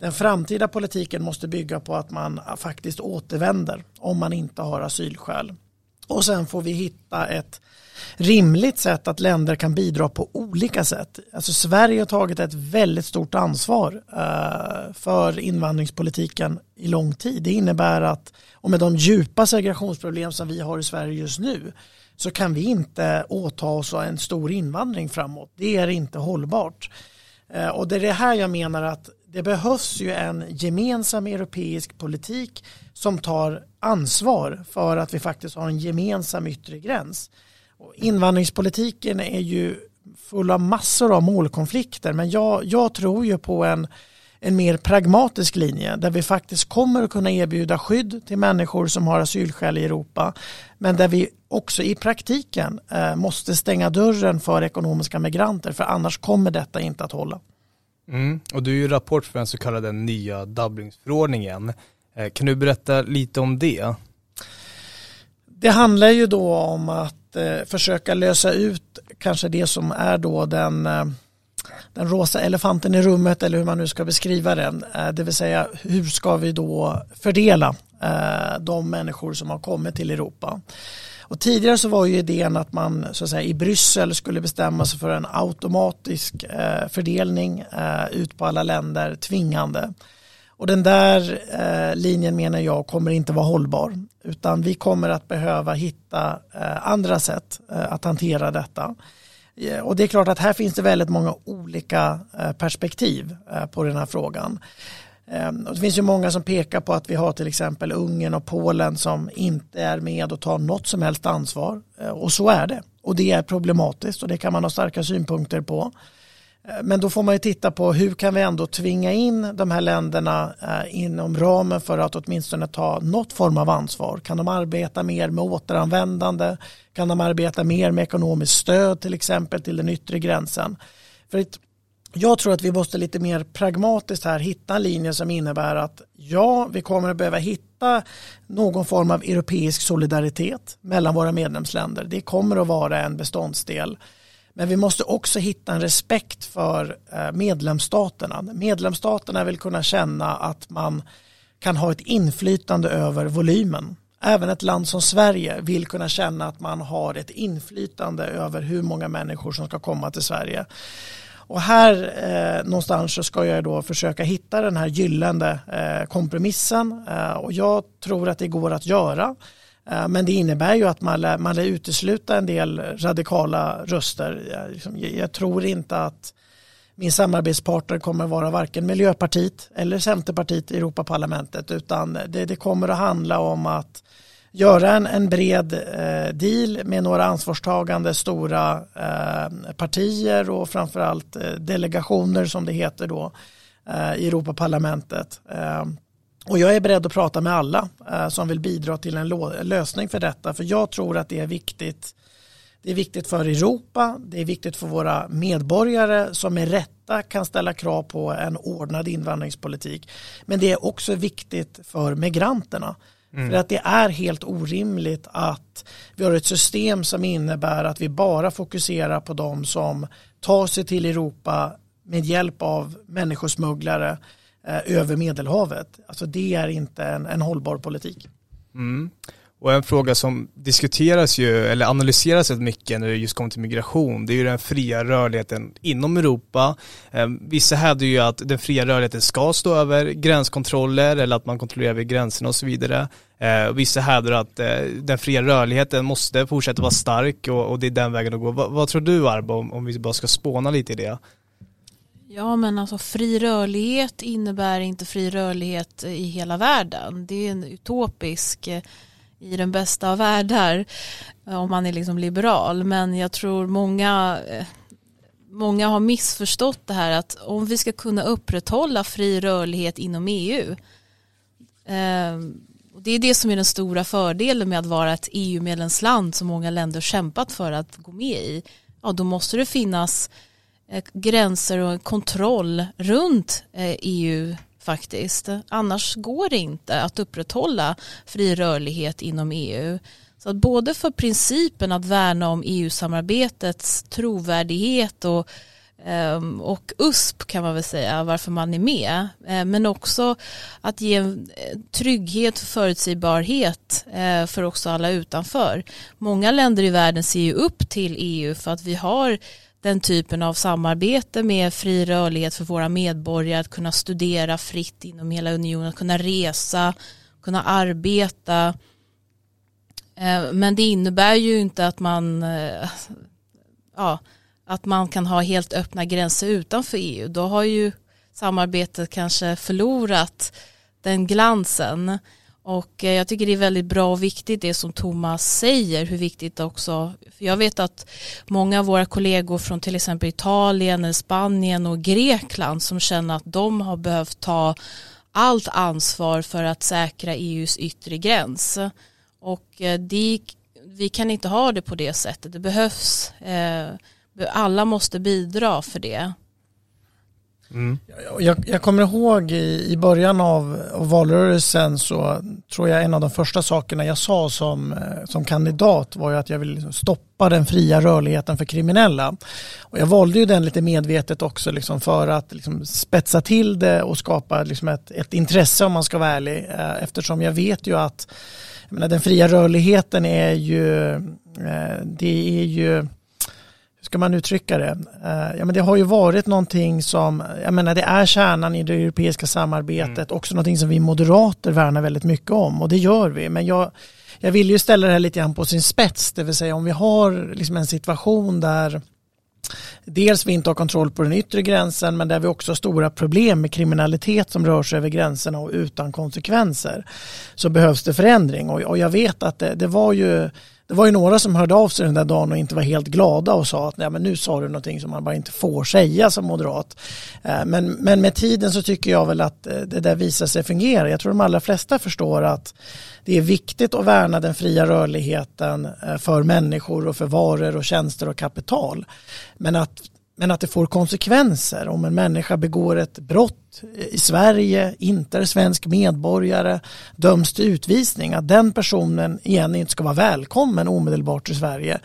den framtida politiken måste bygga på att man faktiskt återvänder om man inte har asylskäl. Och sen får vi hitta ett rimligt sätt att länder kan bidra på olika sätt. Alltså Sverige har tagit ett väldigt stort ansvar eh, för invandringspolitiken i lång tid. Det innebär att och med de djupa segregationsproblem som vi har i Sverige just nu så kan vi inte åta oss en stor invandring framåt. Det är inte hållbart. Eh, och det är det här jag menar att det behövs ju en gemensam europeisk politik som tar ansvar för att vi faktiskt har en gemensam yttre gräns. Invandringspolitiken är ju full av massor av målkonflikter men jag, jag tror ju på en, en mer pragmatisk linje där vi faktiskt kommer att kunna erbjuda skydd till människor som har asylskäl i Europa men där vi också i praktiken eh, måste stänga dörren för ekonomiska migranter för annars kommer detta inte att hålla. Mm. Och du är ju rapport för den så kallade nya Dublinsförordningen. Eh, kan du berätta lite om det? Det handlar ju då om att eh, försöka lösa ut kanske det som är då den, eh, den rosa elefanten i rummet eller hur man nu ska beskriva den. Eh, det vill säga hur ska vi då fördela eh, de människor som har kommit till Europa. Och tidigare så var ju idén att man så att säga, i Bryssel skulle bestämma sig för en automatisk eh, fördelning eh, ut på alla länder, tvingande. Och den där eh, linjen menar jag kommer inte vara hållbar utan vi kommer att behöva hitta eh, andra sätt eh, att hantera detta. Eh, och det är klart att här finns det väldigt många olika eh, perspektiv eh, på den här frågan. Ehm, och det finns ju många som pekar på att vi har till exempel Ungern och Polen som inte är med och tar något som helst ansvar. Och så är det. Och det är problematiskt och det kan man ha starka synpunkter på. Eh, men då får man ju titta på hur kan vi ändå tvinga in de här länderna eh, inom ramen för att åtminstone ta något form av ansvar. Kan de arbeta mer med återanvändande? Kan de arbeta mer med ekonomiskt stöd till exempel till den yttre gränsen? För jag tror att vi måste lite mer pragmatiskt här hitta en linje som innebär att ja, vi kommer att behöva hitta någon form av europeisk solidaritet mellan våra medlemsländer. Det kommer att vara en beståndsdel. Men vi måste också hitta en respekt för eh, medlemsstaterna. Medlemsstaterna vill kunna känna att man kan ha ett inflytande över volymen. Även ett land som Sverige vill kunna känna att man har ett inflytande över hur många människor som ska komma till Sverige. Och här eh, någonstans så ska jag då försöka hitta den här gyllene eh, kompromissen eh, och jag tror att det går att göra. Eh, men det innebär ju att man lär, man lär utesluta en del radikala röster. Jag, liksom, jag tror inte att min samarbetspartner kommer att vara varken Miljöpartiet eller Centerpartiet i Europaparlamentet utan det, det kommer att handla om att göra en, en bred eh, deal med några ansvarstagande stora eh, partier och framförallt eh, delegationer som det heter då eh, i Europaparlamentet. Eh, och jag är beredd att prata med alla eh, som vill bidra till en lösning för detta. För jag tror att det är viktigt. Det är viktigt för Europa, det är viktigt för våra medborgare som med rätta kan ställa krav på en ordnad invandringspolitik. Men det är också viktigt för migranterna. Mm. För att det är helt orimligt att vi har ett system som innebär att vi bara fokuserar på de som tar sig till Europa med hjälp av människosmugglare Eh, över Medelhavet. Alltså det är inte en, en hållbar politik. Mm. Och en fråga som diskuteras ju, eller analyseras rätt mycket när det just kommer till migration, det är ju den fria rörligheten inom Europa. Ehm, vissa hävdar ju att den fria rörligheten ska stå över gränskontroller eller att man kontrollerar vid gränserna och så vidare. Ehm, vissa hävdar att eh, den fria rörligheten måste fortsätta vara stark och, det är den vägen att gå. vad tror du Arbo, om vi bara ska spåna lite i det? Ja men alltså fri rörlighet innebär inte fri rörlighet i hela världen. Det är en utopisk eh, i den bästa av världar eh, om man är liksom liberal. Men jag tror många, eh, många har missförstått det här att om vi ska kunna upprätthålla fri rörlighet inom EU ehm, det är det som är den stora fördelen med att vara ett EU-medlemsland som många länder kämpat för att gå med i. Ja, då måste det finnas eh, Eh, gränser och kontroll runt eh, EU faktiskt. Annars går det inte att upprätthålla fri rörlighet inom EU. Så att både för principen att värna om EU-samarbetets trovärdighet och, ehm, och USP kan man väl säga varför man är med. Eh, men också att ge trygghet och förutsägbarhet för också alla utanför. Många länder i världen ser ju upp till EU för att vi har den typen av samarbete med fri rörlighet för våra medborgare, att kunna studera fritt inom hela unionen, att kunna resa, kunna arbeta. Eh, men det innebär ju inte att man, eh, ja, att man kan ha helt öppna gränser utanför EU. Då har ju samarbetet kanske förlorat den glansen. Och eh, jag tycker det är väldigt bra och viktigt det som Thomas säger, hur viktigt också, för jag vet att många av våra kollegor från till exempel Italien, Spanien och Grekland som känner att de har behövt ta allt ansvar för att säkra EUs yttre gräns. Och eh, det, vi kan inte ha det på det sättet, det behövs, eh, alla måste bidra för det. Mm. Jag, jag, kommer ihåg i, i början av, av, valrörelsen så tror jag en av de första sakerna jag sa som, eh, som kandidat var att jag vill liksom stoppa den fria rörligheten för kriminella. Och jag valde ju den lite medvetet också liksom för att liksom spetsa till det och skapa liksom ett, ett intresse om man ska vara ärlig. Eh, eftersom jag vet ju att jag menar, den fria rörligheten är ju, eh, det är ju ska man uttrycka det? Uh, ja, men det har ju varit någonting som, jag menar det är kärnan i det europeiska samarbetet, mm. också någonting som vi moderater värnar väldigt mycket om och det gör vi. Men jag, jag vill ju ställa det här lite grann på sin spets, det vill säga om vi har liksom en situation där dels vi inte har kontroll på den yttre gränsen men där vi också har stora problem med kriminalitet som rör sig över gränserna och utan konsekvenser så behövs det förändring och, och jag vet att det, det var ju det var ju några som hörde av sig den där dagen och inte var helt glada och sa att Nej, men nu sa du någonting som man bara inte får säga som moderat. Eh, men, men med tiden så tycker jag väl att eh, det där visar sig fungera. Jag tror de allra flesta förstår att det är viktigt att värna den fria rörligheten eh, för människor och för varor och tjänster och kapital. Men att men att det får konsekvenser om en människa begår ett brott i Sverige, inte är svensk medborgare, döms till utvisning, att den personen igen inte ska vara välkommen omedelbart till Sverige.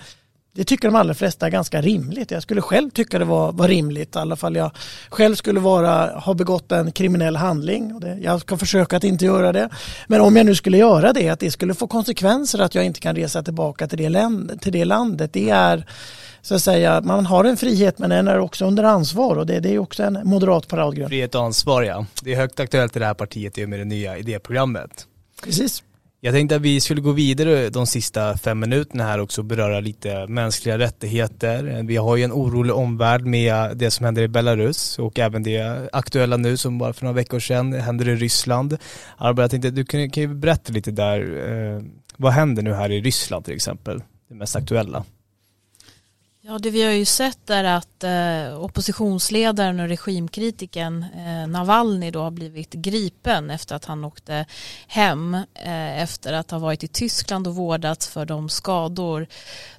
Det tycker de allra flesta är ganska rimligt. Jag skulle själv tycka det var, var rimligt, i alla fall jag själv skulle vara, ha begått en kriminell handling. Det, jag ska försöka att inte göra det. Men om jag nu skulle göra det, att det skulle få konsekvenser att jag inte kan resa tillbaka till det, land, till det landet, det är så att säga, man har en frihet men den är också under ansvar och det, det är också en moderat paradgrund. Frihet och ansvar ja. Det är högt aktuellt i det här partiet i och med det nya idéprogrammet. Precis. Jag tänkte att vi skulle gå vidare de sista fem minuterna här också och beröra lite mänskliga rättigheter. Vi har ju en orolig omvärld med det som händer i Belarus och även det aktuella nu som bara för några veckor sedan händer i Ryssland. Arba, jag tänkte du kan, kan ju berätta lite där. Eh, vad händer nu här i Ryssland till exempel? Det mest aktuella. Ja, det vi har ju sett är att eh, oppositionsledaren och regimkritiken eh, Navalny då har blivit gripen efter att han åkte hem eh, efter att ha varit i Tyskland och vårdats för de skador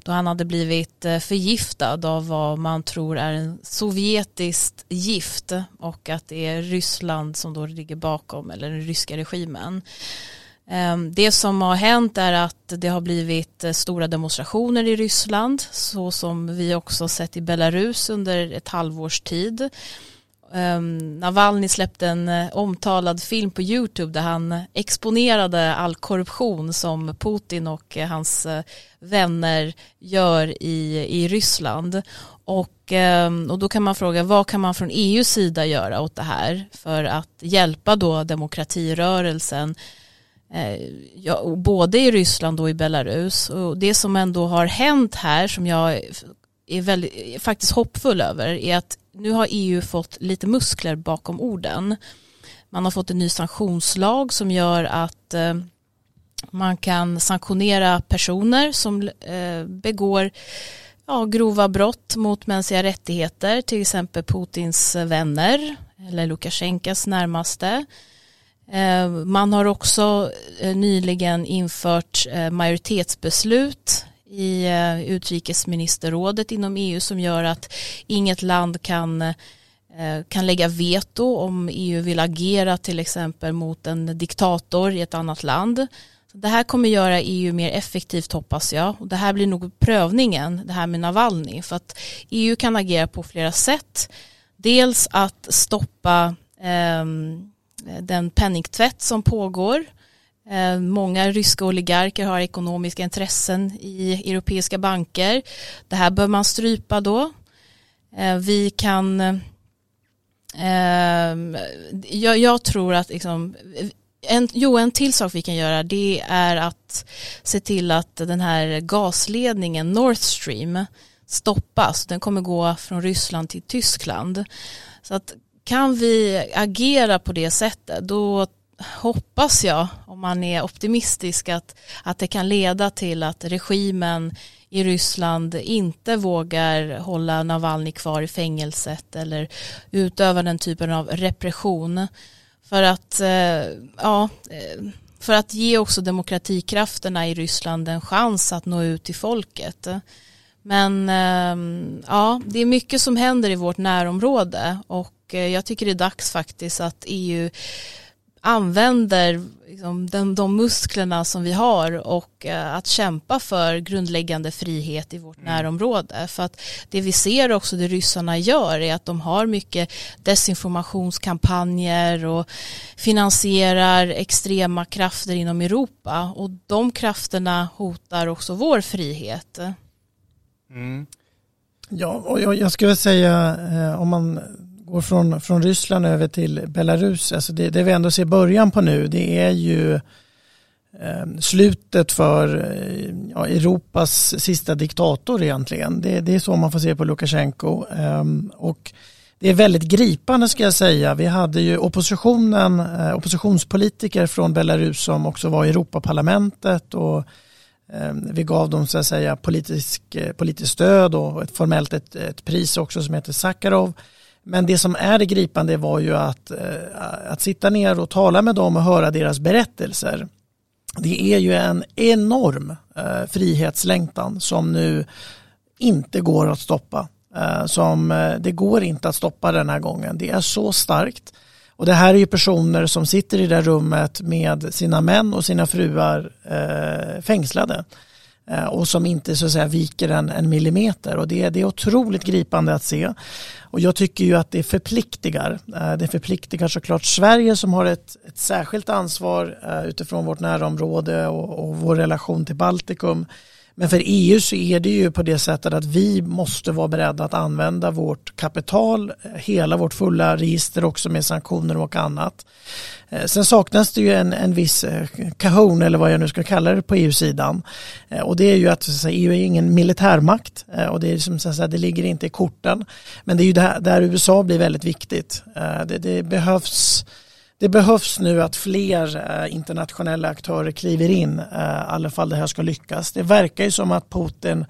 då han hade blivit eh, förgiftad av vad man tror är en sovjetiskt gift och att det är Ryssland som då ligger bakom eller den ryska regimen. Ehm, det som har hänt är att det har blivit eh, stora demonstrationer i Ryssland så som vi också sett i Belarus under ett halvårs tid. Ehm, Navalny släppte en eh, omtalad film på YouTube där han exponerade all korruption som Putin och eh, hans vänner gör i, i Ryssland. Och, ehm, och då kan man fråga vad kan man från EUs sida göra åt det här för att hjälpa då demokratirörelsen Eh, ja, både i Ryssland och i Belarus. Och det som ändå har hänt här som jag är väldigt, faktiskt hoppfull över är att nu har EU fått lite muskler bakom orden. Man har fått en ny sanktionslag som gör att eh, man kan sanktionera personer som eh, begår ja, grova brott mot mänskliga rättigheter, till exempel Putins vänner eller Lukasjenkos närmaste. Eh, man har också eh, nyligen infört eh, majoritetsbeslut i utrikesministerrådet inom EU som gör att inget land kan, kan lägga veto om EU vill agera till exempel mot en diktator i ett annat land. Det här kommer göra EU mer effektivt hoppas jag. Och det här blir nog prövningen, det här med Navalny. För att EU kan agera på flera sätt. Dels att stoppa eh, den penningtvätt som pågår. Eh, många ryska oligarker har ekonomiska intressen i europeiska banker. Det här bör man strypa då. Eh, vi kan eh, jag, jag, tror att liksom, en, jo, en till sak vi kan göra det är att se till att den här gasledningen Nord Stream stoppas. Den kommer gå från Ryssland till Tyskland. Så att kan vi agera på det sättet då hoppas jag, om man är optimistisk, att, att det kan leda till att regimen i Ryssland inte vågar hålla Navalny kvar i fängelset eller utöva den typen av repression. För att, eh, ja, eh, för att ge också demokratikrafterna i Ryssland en chans att nå ut till folket. Men eh, ja, det är mycket som händer i vårt närområde och eh, jag tycker det är dags faktiskt att EU använder liksom, de, de musklerna som vi har och uh, att kämpa för grundläggande frihet i vårt mm. närområde. För att det vi ser också det ryssarna gör är att de har mycket desinformationskampanjer och finansierar extrema krafter inom Europa och de krafterna hotar också vår frihet. Mm. Ja, och jag, jag skulle säga eh, om man går från, från Ryssland över till Belarus, alltså det, det vi ändå ser början på nu, det är ju eh, slutet för eh, ja, Europas sista diktator egentligen. Det, det, är så man får se på Lukasjenko. Eh, och det är väldigt gripande ska jag säga. Vi hade ju oppositionen, eh, oppositionspolitiker från Belarus som också var i Europaparlamentet och ehm, vi gav dem så att säga politisk, eh, politiskt stöd och ett formellt ett, ett pris också som heter Sakharov. Men det som är det gripande var ju att, eh, att sitta ner och tala med dem och höra deras berättelser. Det är ju en enorm eh, frihetslängtan som nu inte går att stoppa. Eh, som, det går inte att stoppa den här gången. Det är så starkt. Och det här är ju personer som sitter i det rummet med sina män och sina fruar fängslade. Eh, och som inte så att säga viker en, en millimeter och det, det är otroligt gripande att se. Och jag tycker ju att det förpliktigar. Eh, det förpliktigar såklart Sverige som har ett, ett särskilt ansvar eh, utifrån vårt närområde och, och vår relation till Baltikum. Men för EU så är det ju på det sättet att vi måste vara beredda att använda vårt kapital, eh, hela vårt fulla register också med sanktioner och annat. Eh, sen saknas det ju en, en viss eh, kahon eller vad jag nu ska kalla det på EU-sidan. Och det är ju att säga, EU är ingen militärmakt och det, är som, så säga, det ligger inte i korten. Men det är ju där, där USA blir väldigt viktigt. Det, det behövs det behövs nu att fler eh, internationella aktörer kliver in, eh, i alla fall det här ska lyckas. Det verkar ju som att Putin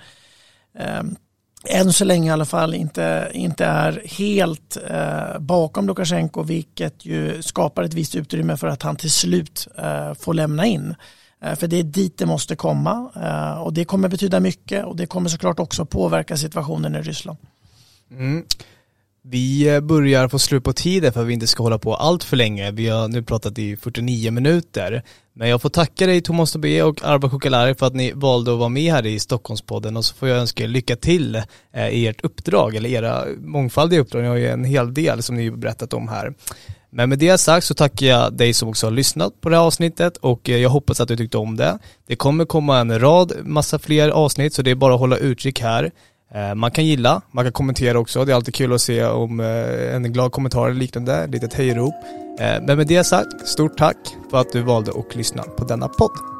ehm, än så länge i alla fall inte, inte är helt eh, bakom Lukasjenko vilket ju skapar ett visst utrymme för att han till slut eh, får lämna in. Eh, för det är dit det måste komma eh, och det kommer betyda mycket och det kommer såklart också påverka situationen i Ryssland. Mm. Vi eh, börjar få slut på tiden för att vi inte ska hålla på allt för länge. Vi har nu pratat i 49 minuter. Men jag får tacka dig Thomas Tobé och Arba Chokalari för att ni valde att vara med här i Stockholmspodden och så får jag önska er lycka till eh, i ert uppdrag eller era mångfaldiga uppdrag. Ni har ju en hel del som ni har berättat om här. Men med det sagt så tackar jag dig som också har lyssnat på det här avsnittet och eh, jag hoppas att du tyckte om det. Det kommer komma en rad, massa fler avsnitt så det är bara att hålla utkik här. Eh, man kan gilla, man kan kommentera också. Det är alltid kul att se om eh, en glad kommentar eller liknande, ett litet hejrop. Eh, men med det sagt, stort tack för att du valde att lyssna på denna podd.